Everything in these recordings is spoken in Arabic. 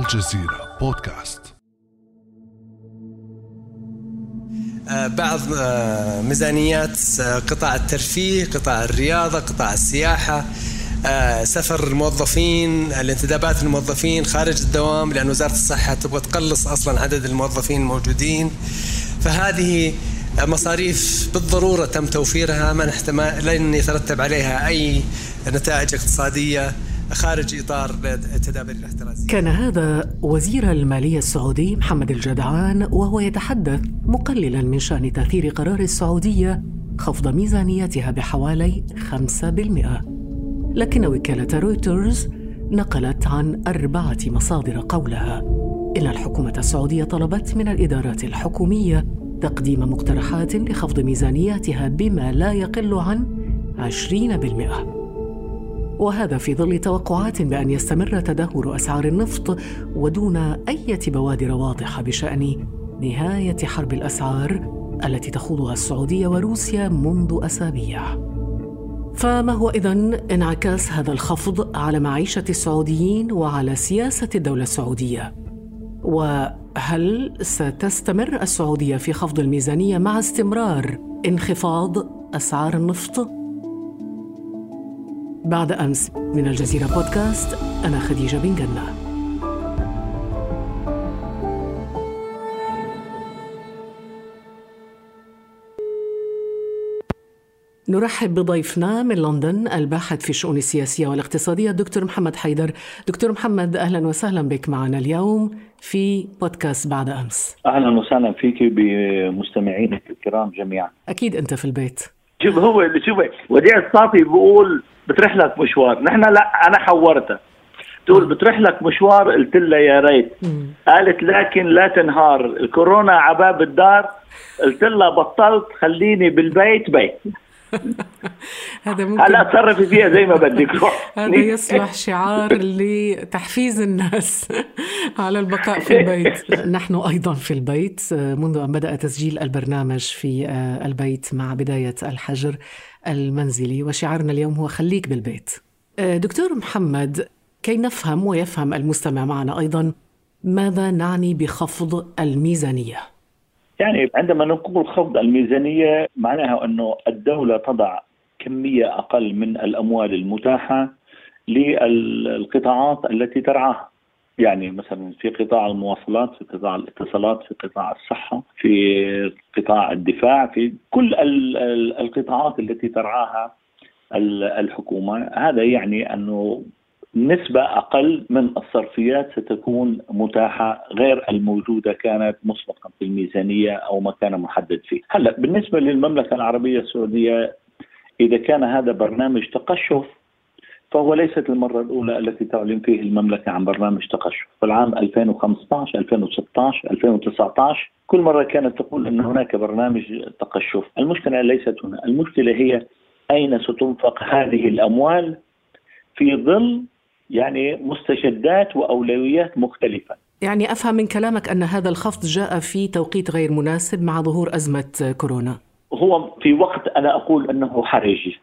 الجزيرة بودكاست. آه، بعض آه، ميزانيات آه، قطاع الترفيه قطاع الرياضة قطاع السياحة سفر الموظفين الانتدابات الموظفين خارج الدوام لأن وزارة الصحة تبغى تقلص أصلا عدد الموظفين الموجودين. فهذه مصاريف بالضرورة تم توفيرها نحتمل لن يترتب عليها أي نتائج اقتصادية. خارج إطار التدابير الاحترازية كان هذا وزير المالية السعودي محمد الجدعان وهو يتحدث مقللا من شأن تأثير قرار السعودية خفض ميزانيتها بحوالي 5% لكن وكالة رويترز نقلت عن أربعة مصادر قولها. إن الحكومة السعودية طلبت من الإدارات الحكومية تقديم مقترحات لخفض ميزانياتها بما لا يقل عن 20% وهذا في ظل توقعات بأن يستمر تدهور أسعار النفط ودون أي بوادر واضحة بشأن نهاية حرب الأسعار التي تخوضها السعودية وروسيا منذ أسابيع. فما هو إذن انعكاس هذا الخفض على معيشة السعوديين وعلى سياسة الدولة السعودية؟ وهل ستستمر السعودية في خفض الميزانية مع استمرار انخفاض أسعار النفط؟ بعد أمس من الجزيرة بودكاست أنا خديجة بن جنة. نرحب بضيفنا من لندن الباحث في الشؤون السياسية والاقتصادية الدكتور محمد حيدر. دكتور محمد أهلا وسهلا بك معنا اليوم في بودكاست بعد أمس. أهلا وسهلا فيك بمستمعينك الكرام جميعا. أكيد أنت في البيت. شوف هو شوف وديع الصافي بيقول بتروح لك مشوار. نحن لا أنا حورتها. تقول بتروح لك مشوار؟ قلت لها يا ريت. قالت لكن لا تنهار. الكورونا عباب الدار قلت لها بطلت خليني بالبيت بيت. هذا ممكن. هلا تصرفي فيها زي ما بدك. روح هذا يصلح شعار لتحفيز الناس على البقاء في البيت. نحن أيضا في البيت. منذ أن بدأ تسجيل البرنامج في البيت مع بداية الحجر المنزلي وشعارنا اليوم هو خليك بالبيت. دكتور محمد كي نفهم ويفهم المستمع معنا أيضا ماذا نعني بخفض الميزانية؟ يعني عندما نقول خفض الميزانية معناها أنه الدولة تضع كمية أقل من الأموال المتاحة للقطاعات التي ترعاها. يعني مثلا في قطاع المواصلات في قطاع الاتصالات في قطاع الصحة في قطاع الدفاع في كل القطاعات التي ترعاها الحكومة. هذا يعني أنه نسبة أقل من الصرفيات ستكون متاحة غير الموجودة كانت مسبقا في الميزانية أو ما كان محدد فيه. هلأ بالنسبة للمملكة العربية السعودية إذا كان هذا برنامج تقشف فهو ليست المرة الأولى التي تعلن فيه المملكة عن برنامج تقشف في العام 2015 2016 2019 كل مرة كانت تقول أن هناك برنامج تقشف المشكلة ليست هنا المشكلة هي أين ستنفق هذه الأموال في ظل يعني مستجدات وأولويات مختلفة. يعني أفهم من كلامك أن هذا الخفض جاء في توقيت غير مناسب مع ظهور أزمة كورونا. هو في وقت أنا أقول أنه حرجي.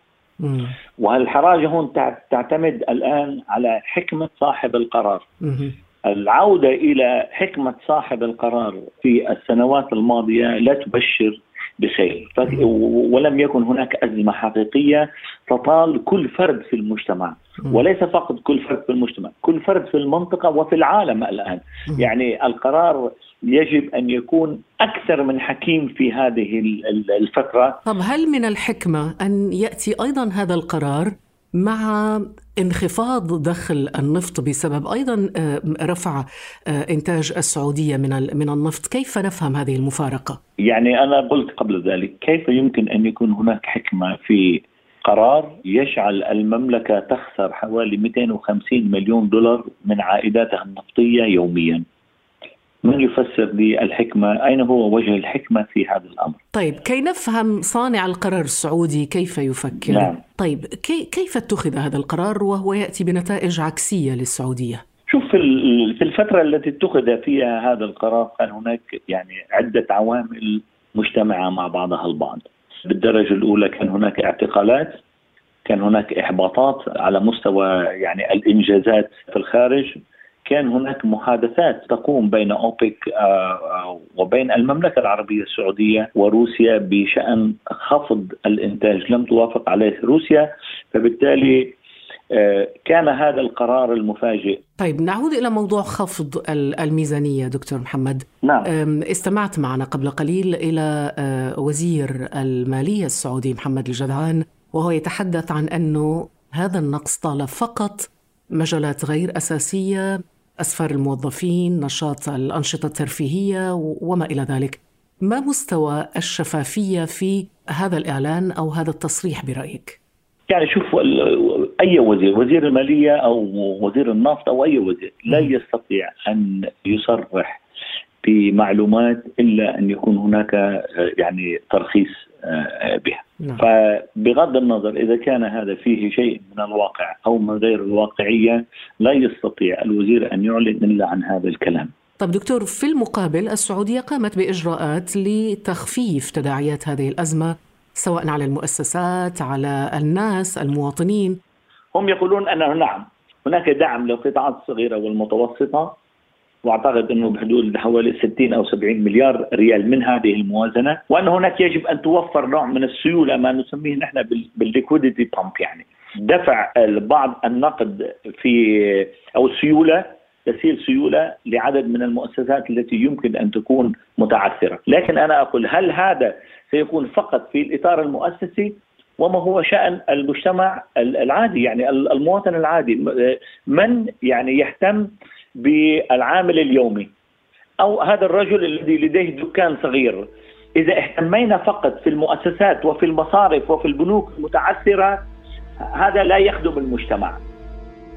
وهالحراجه هون تعتمد الآن على حكمة صاحب القرار. مم. العودة إلى حكمة صاحب القرار في السنوات الماضية لا تبشر بخير. ولم يكن هناك أزمة حقيقية تطال كل فرد في المجتمع. وليس فقط كل فرد في المجتمع كل فرد في المنطقة وفي العالم الآن. يعني القرار يجب أن يكون أكثر من حكيم في هذه الفترة طب هل من الحكمة أن يأتي أيضا هذا القرار مع انخفاض دخل النفط بسبب أيضا آه، رفع آه، إنتاج السعودية من من النفط، كيف نفهم هذه المفارقة؟ يعني أنا قلت قبل ذلك كيف يمكن أن يكون هناك حكمة في قرار يجعل المملكة تخسر حوالي 250 مليون دولار من عائداتها النفطية يوميا. من يفسر لي الحكمة؟ أين هو وجه الحكمة في هذا الأمر؟ طيب كي نفهم صانع القرار السعودي كيف يفكر؟ نعم. طيب كي كيف اتخذ هذا القرار وهو يأتي بنتائج عكسية للسعودية؟ شوف في الفترة التي اتخذ فيها هذا القرار كان هناك يعني عدة عوامل مجتمعة مع بعضها البعض. بالدرجة الأولى كان هناك اعتقالات كان هناك إحباطات على مستوى يعني الإنجازات في الخارج. كان هناك محادثات تقوم بين أوبك وبين المملكة العربية السعودية وروسيا بشأن خفض الإنتاج لم توافق عليه روسيا فبالتالي كان هذا القرار المفاجئ طيب نعود إلى موضوع خفض الميزانية دكتور محمد نعم. استمعت معنا قبل قليل إلى وزير المالية السعودي محمد الجدعان وهو يتحدث عن أنه هذا النقص طال فقط مجالات غير أساسية أسفار الموظفين نشاط الأنشطة الترفيهية وما إلى ذلك ما مستوى الشفافية في هذا الإعلان أو هذا التصريح برأيك؟ يعني شوف أي وزير وزير المالية أو وزير النفط أو أي وزير لا يستطيع أن يصرح بمعلومات إلا أن يكون هناك يعني ترخيص بها. نعم. فبغض النظر إذا كان هذا فيه شيء من الواقع أو من غير الواقعية لا يستطيع الوزير أن يعلن إلا عن هذا الكلام. طب دكتور في المقابل السعودية قامت بإجراءات لتخفيف تداعيات هذه الأزمة سواء على المؤسسات على الناس المواطنين. هم يقولون أنه نعم هناك دعم للقطاعات الصغيرة والمتوسطة واعتقد انه بحدود حوالي 60 أو 70 مليار ريال من هذه الموازنة وان هناك يجب أن توفر نوع من السيولة ما نسميه نحن بال liquidity pump يعني. دفع بعض النقد في أو السيوله تسهيل سيولة لعدد من المؤسسات التي يمكن أن تكون متعثرة، لكن أنا أقول هل هذا سيكون فقط في الإطار المؤسسي؟ وما هو شأن المجتمع العادي يعني المواطن العادي؟ من يعني يهتم بالعامل اليومي. أو هذا الرجل الذي لديه دكان صغير. إذا اهتمينا فقط في المؤسسات وفي المصارف وفي البنوك المتعثرة هذا لا يخدم المجتمع.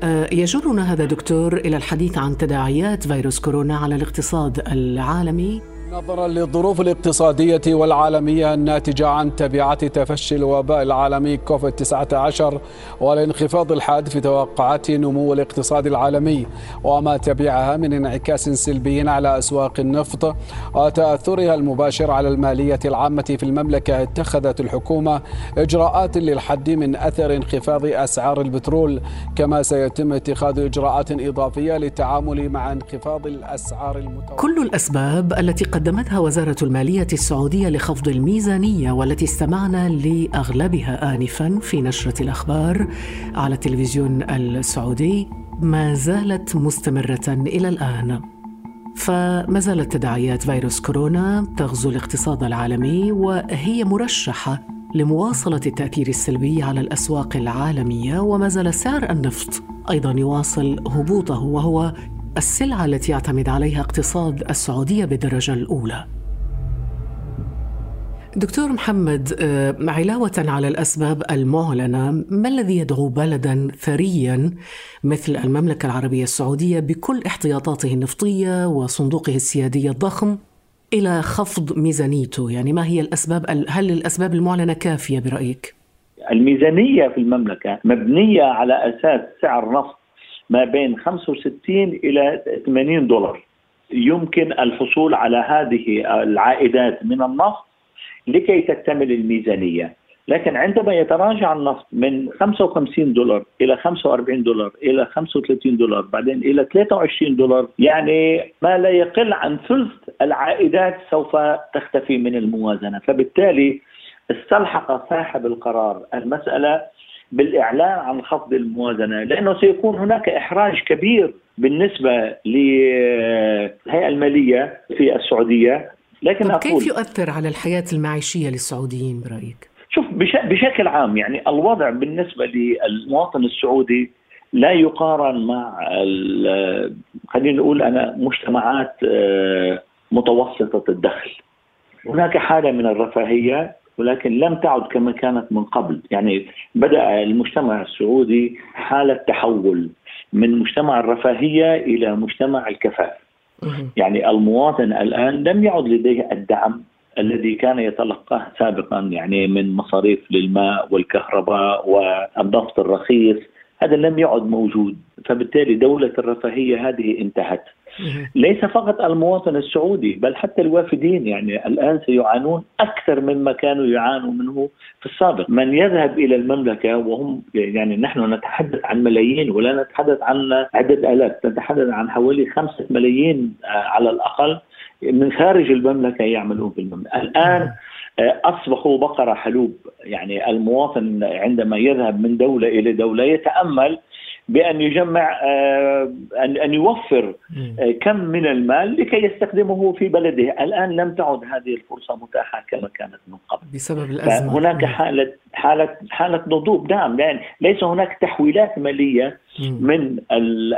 آه، يجرنا هذا دكتور إلى الحديث عن تداعيات فيروس كورونا على الاقتصاد العالمي. نظرا للظروف الاقتصادية والعالمية الناتجة عن تبعات تفشي الوباء العالمي كوفيد 19 والانخفاض الحاد في توقعات نمو الاقتصاد العالمي. وما تبعها من انعكاس سلبي على أسواق النفط وتأثرها المباشر على المالية العامة في المملكة. اتخذت الحكومة إجراءات للحد من أثر انخفاض أسعار البترول كما سيتم اتخاذ إجراءات إضافية للتعامل مع انخفاض الأسعار المتوقعة كل الأسباب التي قد قدمتها وزارة المالية السعودية لخفض الميزانية والتي استمعنا لأغلبها آنفا في نشرة الأخبار على التلفزيون السعودي ما زالت مستمرة إلى الآن. فما زالت تداعيات فيروس كورونا تغزو الاقتصاد العالمي وهي مرشحة لمواصلة التأثير السلبي على الأسواق العالمية وما زال سعر النفط أيضا يواصل هبوطه وهو السلعة التي يعتمد عليها اقتصاد السعودية بالدرجة الأولى. دكتور محمد آه، علاوة على الأسباب المعلنة ما الذي يدعو بلدا ثريا مثل المملكة العربية السعودية بكل احتياطاته النفطية وصندوقه السيادي الضخم إلى خفض ميزانيته يعني ما هي الأسباب هل الأسباب المعلنة كافية برأيك؟ الميزانية في المملكة مبنية على أساس سعر نفط ما بين 65 إلى 80 دولار. يمكن الحصول على هذه العائدات من النفط لكي تكتمل الميزانية. لكن عندما يتراجع النفط من 55 دولار إلى 45 دولار إلى 35 دولار بعدين إلى 23 دولار يعني ما لا يقل عن ثلث العائدات سوف تختفي من الموازنة. فبالتالي استلحق صاحب القرار المسألة بالإعلان عن خفض الموازنة لأنه سيكون هناك إحراج كبير بالنسبة للهيئة المالية في السعودية لكن طب أقول كيف يؤثر على الحياة المعيشية للسعوديين برأيك؟ شوف بشكل عام يعني الوضع بالنسبة للمواطن السعودي لا يقارن مع خلينا نقول أنا مجتمعات آه، متوسطة الدخل هناك حالة من الرفاهية ولكن لم تعد كما كانت من قبل. يعني بدأ المجتمع السعودي حالة تحول من مجتمع الرفاهية إلى مجتمع الكفاف. يعني المواطن الآن لم يعد لديه الدعم الذي كان يتلقاه سابقا يعني من مصاريف للماء والكهرباء والنفط الرخيص. هذا لم يعد موجود. فبالتالي دولة الرفاهية هذه انتهت. ليس فقط المواطن السعودي بل حتى الوافدين يعني الآن سيعانون أكثر مما كانوا يعانوا منه في السابق، من يذهب إلى المملكة وهم يعني نحن نتحدث عن ملايين ولا نتحدث عن عده آلاف، نتحدث عن حوالي خمسة ملايين آه، على الأقل من خارج المملكة يعملون في المملكة، الآن آه، أصبحوا بقرة حلوب، يعني المواطن عندما يذهب من دولة إلى دولة يتأمل بأن يجمع آه، ان يوفر آه، كم من المال لكي يستخدمه في بلده، الآن لم تعد هذه الفرصة متاحة كما كانت من قبل. بسبب الأزمة. هناك حالة حالة حالة نضوب نعم يعني ليس هناك تحويلات مالية من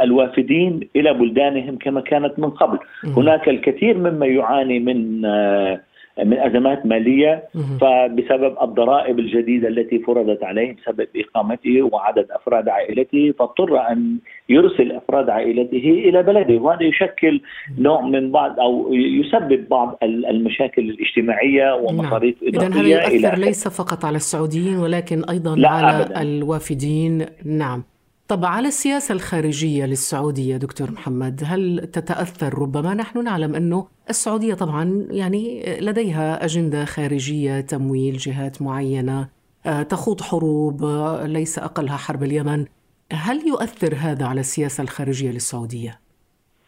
الوافدين إلى بلدانهم كما كانت من قبل، هناك الكثير مما يعاني من آه من أزمات مالية فبسبب الضرائب الجديدة التي فرضت عليه بسبب إقامته وعدد أفراد عائلته فاضطر أن يرسل أفراد عائلته إلى بلده وهذا يشكل نوع من بعض أو يسبب بعض المشاكل الاجتماعية ومصاريف نعم. اضافيه هذا يؤثر ليس فقط على السعوديين ولكن أيضا على أبداً. الوافدين نعم طب على السياسة الخارجية للسعودية دكتور محمد هل تتأثر؟ ربما نحن نعلم أنه السعودية طبعا يعني لديها أجندة خارجية تمويل جهات معينة آه، تخوض حروب آه، ليس أقلها حرب اليمن. هل يؤثر هذا على السياسة الخارجية للسعودية؟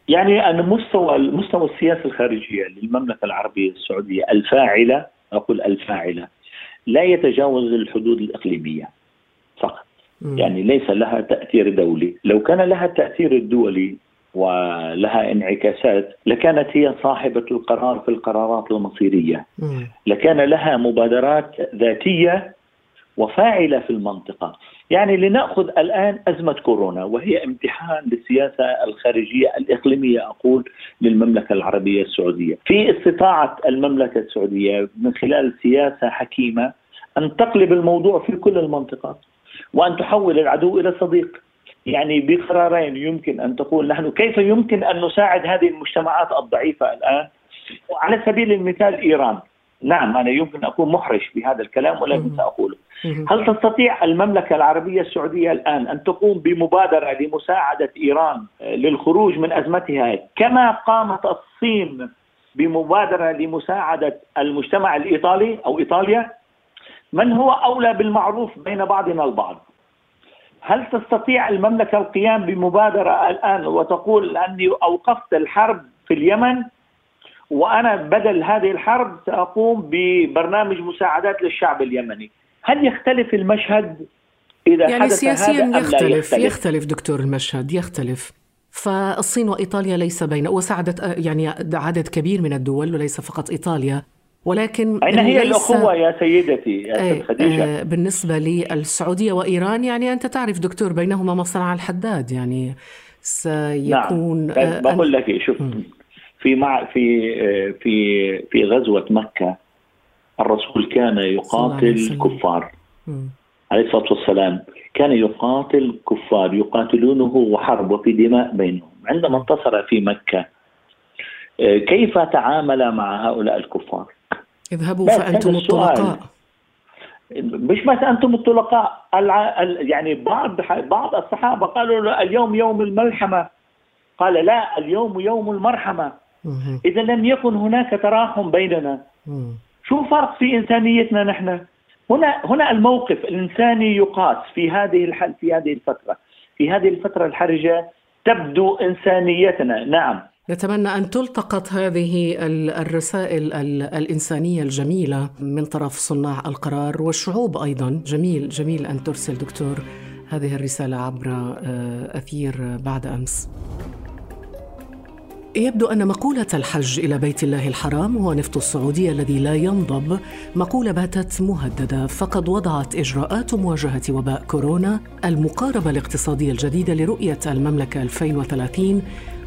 يعني أن مستوى مستوى السياسة الخارجية للمملكة العربية السعودية الفاعلة أقول الفاعلة لا يتجاوز الحدود الإقليمية. يعني ليس لها تأثير دولي، لو كان لها التاثير الدولي ولها انعكاسات لكانت هي صاحبة القرار في القرارات المصيرية. لكان لها مبادرات ذاتية وفاعلة في المنطقة، يعني لنأخذ الآن أزمة كورونا وهي امتحان للسياسة الخارجية الإقليمية أقول للمملكة العربية السعودية، في استطاعة المملكة السعودية من خلال سياسة حكيمة أن تقلب الموضوع في كل المنطقات. وأن تحول العدو إلى صديق. يعني بقرارين يمكن أن تقول نحن كيف يمكن أن نساعد هذه المجتمعات الضعيفة الآن؟ على سبيل المثال إيران. نعم أنا يمكن أكون محرج بهذا الكلام ولكن سأقوله. هل تستطيع المملكة العربية السعودية الآن أن تقوم بمبادرة لمساعدة إيران للخروج من أزمتها؟ كما قامت الصين بمبادرة لمساعدة المجتمع الإيطالي أو إيطاليا؟ من هو أولى بالمعروف بين بعضنا البعض؟ هل تستطيع المملكة القيام بمبادرة الآن وتقول أني أوقفت الحرب في اليمن وأنا بدل هذه الحرب سأقوم ببرنامج مساعدات للشعب اليمني؟ هل يختلف المشهد إذا يعني حدث سياسيا هذا يختلف, أم يختلف يختلف؟ دكتور المشهد يختلف. فالصين وإيطاليا ليس بين وساعدت يعني عدد كبير من الدول وليس فقط إيطاليا. ولكن أين هي الأخوة يا سيدتي يا إيه خديجة؟ آه بالنسبة للسعودية وإيران يعني أنت تعرف دكتور بينهما مصنع الحداد يعني سيكون نعم. آه بقول لك شوف في مع في آه، في في غزوة مكة الرسول كان يقاتل الكفار عليه الصلاة والسلام. كان يقاتل كفار يقاتلونه وحرب وفي دماء بينهم. عندما انتصر في مكة كيف تعامل مع هؤلاء الكفار؟ اذهبوا فأنتم الطلقاء. مش بس أنتم الطلقاء يعني بعض بعض الصحابة قالوا له اليوم يوم الملحمه قال لا اليوم يوم المرحمة. إذا لم يكن هناك تراحم بيننا. شو فرق في إنسانيتنا نحن؟ هنا هنا الموقف الإنساني يقاس في هذه الحل في هذه الفترة. في هذه الفترة الحرجة تبدو إنسانيتنا. نعم. نتمنى أن تلتقط هذه الرسائل الإنسانية الجميلة من طرف صناع القرار والشعوب أيضا. جميل جميل أن ترسل دكتور هذه الرسالة عبر آه، أثير بعد أمس. يبدو أن مقولة الحج إلى بيت الله الحرام هو نفط السعودية الذي لا ينضب. مقولة باتت مهددة فقد وضعت إجراءات مواجهة وباء كورونا المقاربة الاقتصادية الجديدة لرؤية المملكة 2030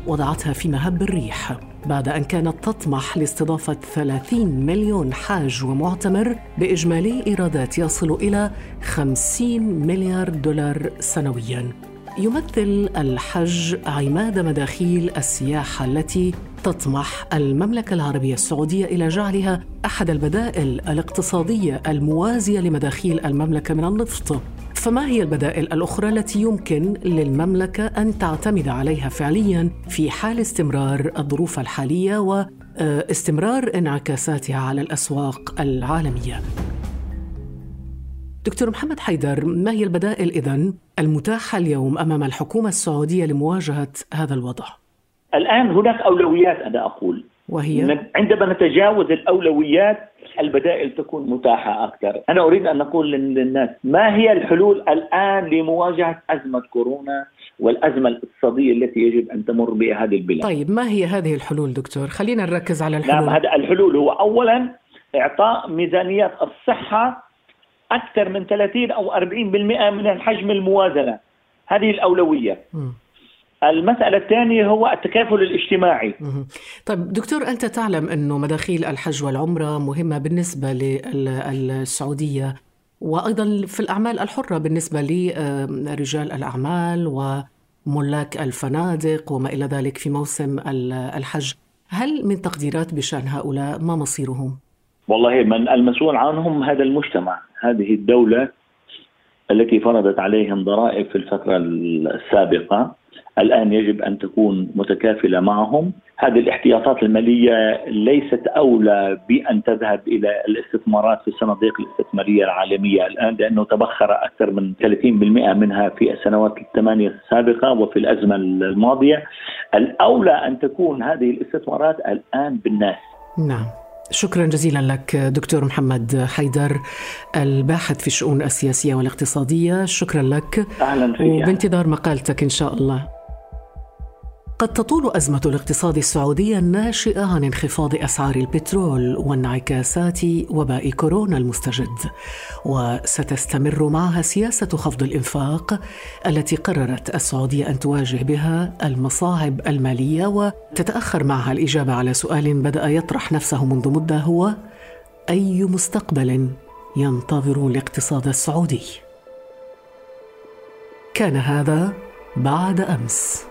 وضعتها في مهب الريح بعد أن كانت تطمح لاستضافة 30 مليون حاج ومعتمر بإجمالي إيرادات يصل إلى 50 مليار دولار سنوياً. يمثل الحج عماد مداخيل السياحة التي تطمح المملكة العربية السعودية إلى جعلها أحد البدائل الاقتصادية الموازية لمداخيل المملكة من النفط فما هي البدائل الأخرى التي يمكن للمملكة أن تعتمد عليها فعليا في حال استمرار الظروف الحالية واستمرار انعكاساتها على الأسواق العالمية؟ دكتور محمد حيدر ما هي البدائل إذن المتاحة اليوم أمام الحكومة السعودية لمواجهة هذا الوضع؟ الآن هناك أولويات أنا أقول وهي؟ عندما نتجاوز الأولويات البدائل تكون متاحة أكثر. أنا أريد أن أقول للناس ما هي الحلول الآن لمواجهة أزمة كورونا والأزمة الاقتصادية التي يجب أن تمر بها هذه البلاد؟ طيب ما هي هذه الحلول دكتور؟ خلينا نركز على الحلول. نعم هذا الحلول هو أولا إعطاء ميزانيات الصحة أكثر من 30 أو 40% من الحجم الموازنة. هذه الأولوية. م. المسألة الثانية هو التكافل الاجتماعي. طيب دكتور أنت تعلم أنه مداخيل الحج والعمرة مهمة بالنسبة للسعودية وأيضا في الأعمال الحرة بالنسبة لرجال الأعمال وملاك الفنادق وما إلى ذلك في موسم الحج. هل من تقديرات بشأن هؤلاء ما مصيرهم؟ والله من المسؤول عنهم هذا المجتمع هذه الدولة التي فرضت عليهم ضرائب في الفترة السابقة. الآن يجب أن تكون متكافلة معهم. هذه الاحتياطات المالية ليست أولى بأن تذهب إلى الاستثمارات في الصناديق الاستثمارية العالمية الآن لأنه تبخر أكثر من 30% منها في السنوات الثمانية السابقة وفي الأزمة الماضية. الأولى أن تكون هذه الاستثمارات الآن بالناس. نعم. شكرا جزيلا لك دكتور محمد حيدر الباحث في الشؤون السياسية والاقتصادية. شكرا لك. أهلا فيك. وبانتظار مقالتك إن شاء الله. قد تطول أزمة الاقتصاد السعودي الناشئة عن انخفاض أسعار البترول وانعكاسات وباء كورونا المستجد، وستستمر معها سياسة خفض الإنفاق التي قررت السعودية أن تواجه بها المصاعب المالية وتتأخر معها الإجابة على سؤال بدأ يطرح نفسه منذ مدة هو أي مستقبل ينتظر الاقتصاد السعودي؟ كان هذا بعد أمس